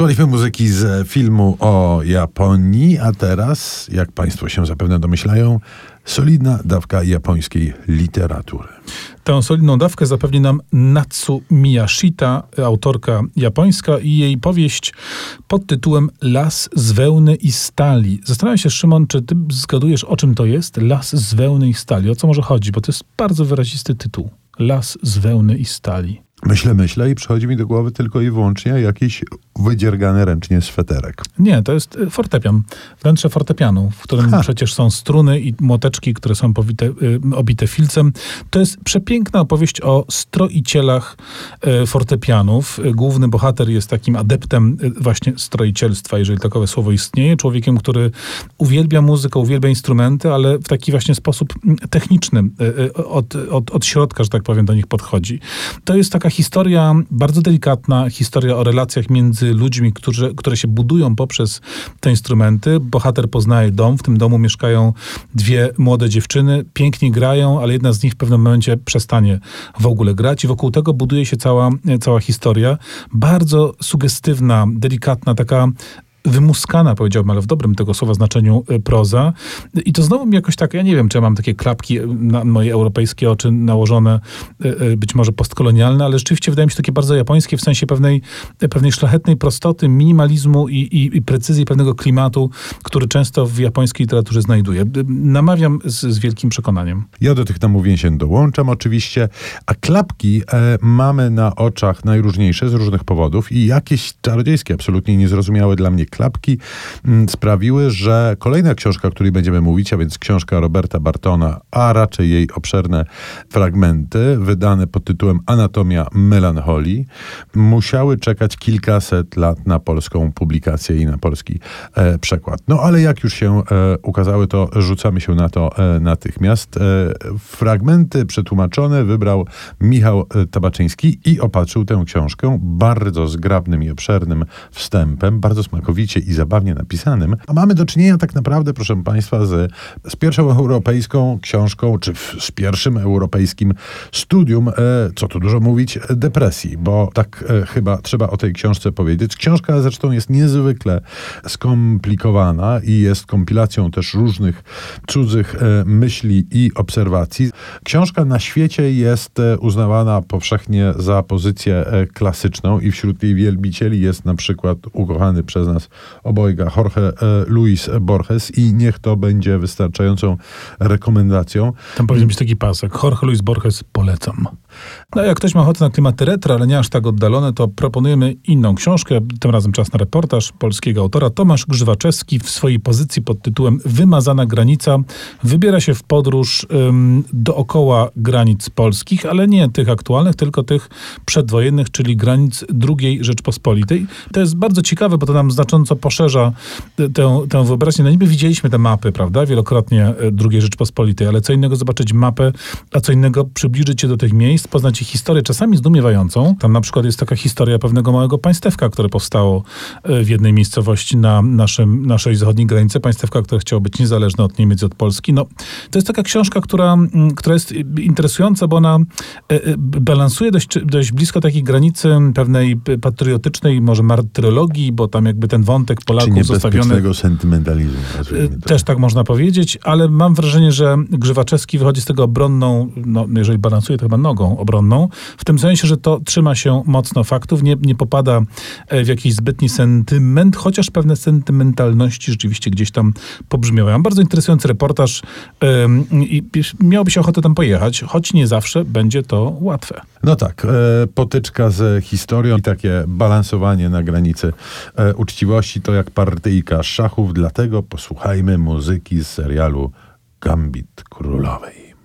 Słuchaliśmy muzyki z filmu o Japonii, a teraz, jak Państwo się zapewne domyślają, solidna dawka japońskiej literatury. Tę solidną dawkę zapewni nam Natsu Miyashita, autorka japońska i jej powieść pod tytułem Las z wełny i stali. Zastanawiam się, Szymon, czy ty zgadujesz, o czym to jest? Las z wełny i stali. O co może chodzi? Bo to jest bardzo wyrazisty tytuł. Las z wełny i stali. Myślę, myślę i przychodzi mi do głowy tylko i wyłącznie jakiś wydziergany ręcznie sweterek. Nie, to jest y, fortepian. Wnętrze fortepianu, w którym ha. przecież są struny i młoteczki, które są powite, y, obite filcem. To jest przepiękna opowieść o stroicielach y, fortepianów. Główny bohater jest takim adeptem właśnie stroicielstwa, jeżeli takowe słowo istnieje. Człowiekiem, który uwielbia muzykę, uwielbia instrumenty, ale w taki właśnie sposób mm, techniczny od, od, od środka, że tak powiem, do nich podchodzi. To jest taka historia bardzo delikatna, historia o relacjach między ludźmi, którzy, które się budują poprzez te instrumenty. Bohater poznaje dom, w tym domu mieszkają dwie młode dziewczyny, pięknie grają, ale jedna z nich w pewnym momencie przestanie w ogóle grać i wokół tego buduje się cała, cała historia. Bardzo sugestywna, delikatna, taka wymuskana, powiedziałbym, ale w dobrym tego słowa znaczeniu y, proza. I to znowu mi jakoś tak, ja nie wiem, czy ja mam takie klapki y, na moje europejskie oczy nałożone, y, być może postkolonialne, ale rzeczywiście wydaje mi się takie bardzo japońskie w sensie pewnej, pewnej szlachetnej prostoty, minimalizmu i, i, i precyzji pewnego klimatu, który często w japońskiej literaturze znajduję. Namawiam z, z wielkim przekonaniem. Ja do tych namówień się dołączam oczywiście, a klapki e, mamy na oczach najróżniejsze z różnych powodów i jakieś czarodziejskie, absolutnie niezrozumiałe dla mnie klapki mm, sprawiły, że kolejna książka, o której będziemy mówić, a więc książka Roberta Bartona, a raczej jej obszerne fragmenty, wydane pod tytułem Anatomia melancholii, musiały czekać kilkaset lat na polską publikację i na polski e, przekład. No ale jak już się e, ukazały, to rzucamy się na to e, natychmiast. E, fragmenty przetłumaczone wybrał Michał e, Tabaczyński i opatrzył tę książkę bardzo zgrabnym i obszernym wstępem, bardzo i zabawnie napisanym, a mamy do czynienia tak naprawdę, proszę Państwa, z, z pierwszą europejską książką, czy w, z pierwszym europejskim studium, e, co tu dużo mówić, depresji, bo tak e, chyba trzeba o tej książce powiedzieć. Książka zresztą jest niezwykle skomplikowana i jest kompilacją też różnych cudzych e, myśli i obserwacji. Książka na świecie jest e, uznawana powszechnie za pozycję e, klasyczną i wśród jej wielbicieli jest na przykład ukochany przez nas obojga Jorge e, Luis Borges i niech to będzie wystarczającą rekomendacją. Tam powinien być taki pasek. Jorge Luis Borges polecam. No jak ktoś ma ochotę na klimaty retro, ale nie aż tak oddalone, to proponujemy inną książkę, tym razem czas na reportaż polskiego autora. Tomasz Grzywaczewski w swojej pozycji pod tytułem Wymazana granica wybiera się w podróż ym, dookoła granic polskich, ale nie tych aktualnych, tylko tych przedwojennych, czyli granic II Rzeczpospolitej. To jest bardzo ciekawe, bo to nam znacząco poszerza tę, tę wyobraźnię. No niby widzieliśmy te mapy, prawda, wielokrotnie e, II Rzeczpospolitej, ale co innego zobaczyć mapę, a co innego przybliżyć się do tych miejsc, poznać ich historię, czasami zdumiewającą. Tam na przykład jest taka historia pewnego małego państewka, które powstało e, w jednej miejscowości na naszym, naszej zachodniej granicy. Państewka, które chciało być niezależne od Niemiec i od Polski. No, to jest taka książka, która, która jest interesująca, bo ona e, balansuje dość, dość blisko takiej granicy pewnej patriotycznej, może martyrologii, bo tam jakby ten wątek Polaków zostawiony... sentymentalizmu. Też tak można powiedzieć, ale mam wrażenie, że Grzywaczewski wychodzi z tego obronną, no, jeżeli balansuje, to chyba nogą obronną, w tym sensie, że to trzyma się mocno faktów, nie, nie popada e, w jakiś zbytni sentyment, chociaż pewne sentymentalności rzeczywiście gdzieś tam pobrzmiewają. Bardzo interesujący reportaż yy, i miałby się ochotę tam pojechać, choć nie zawsze będzie to łatwe. No tak, e, potyczka z historią i takie balansowanie na granicy e, uczciwości to jak partyjka szachów, dlatego posłuchajmy muzyki z serialu Gambit Królowej.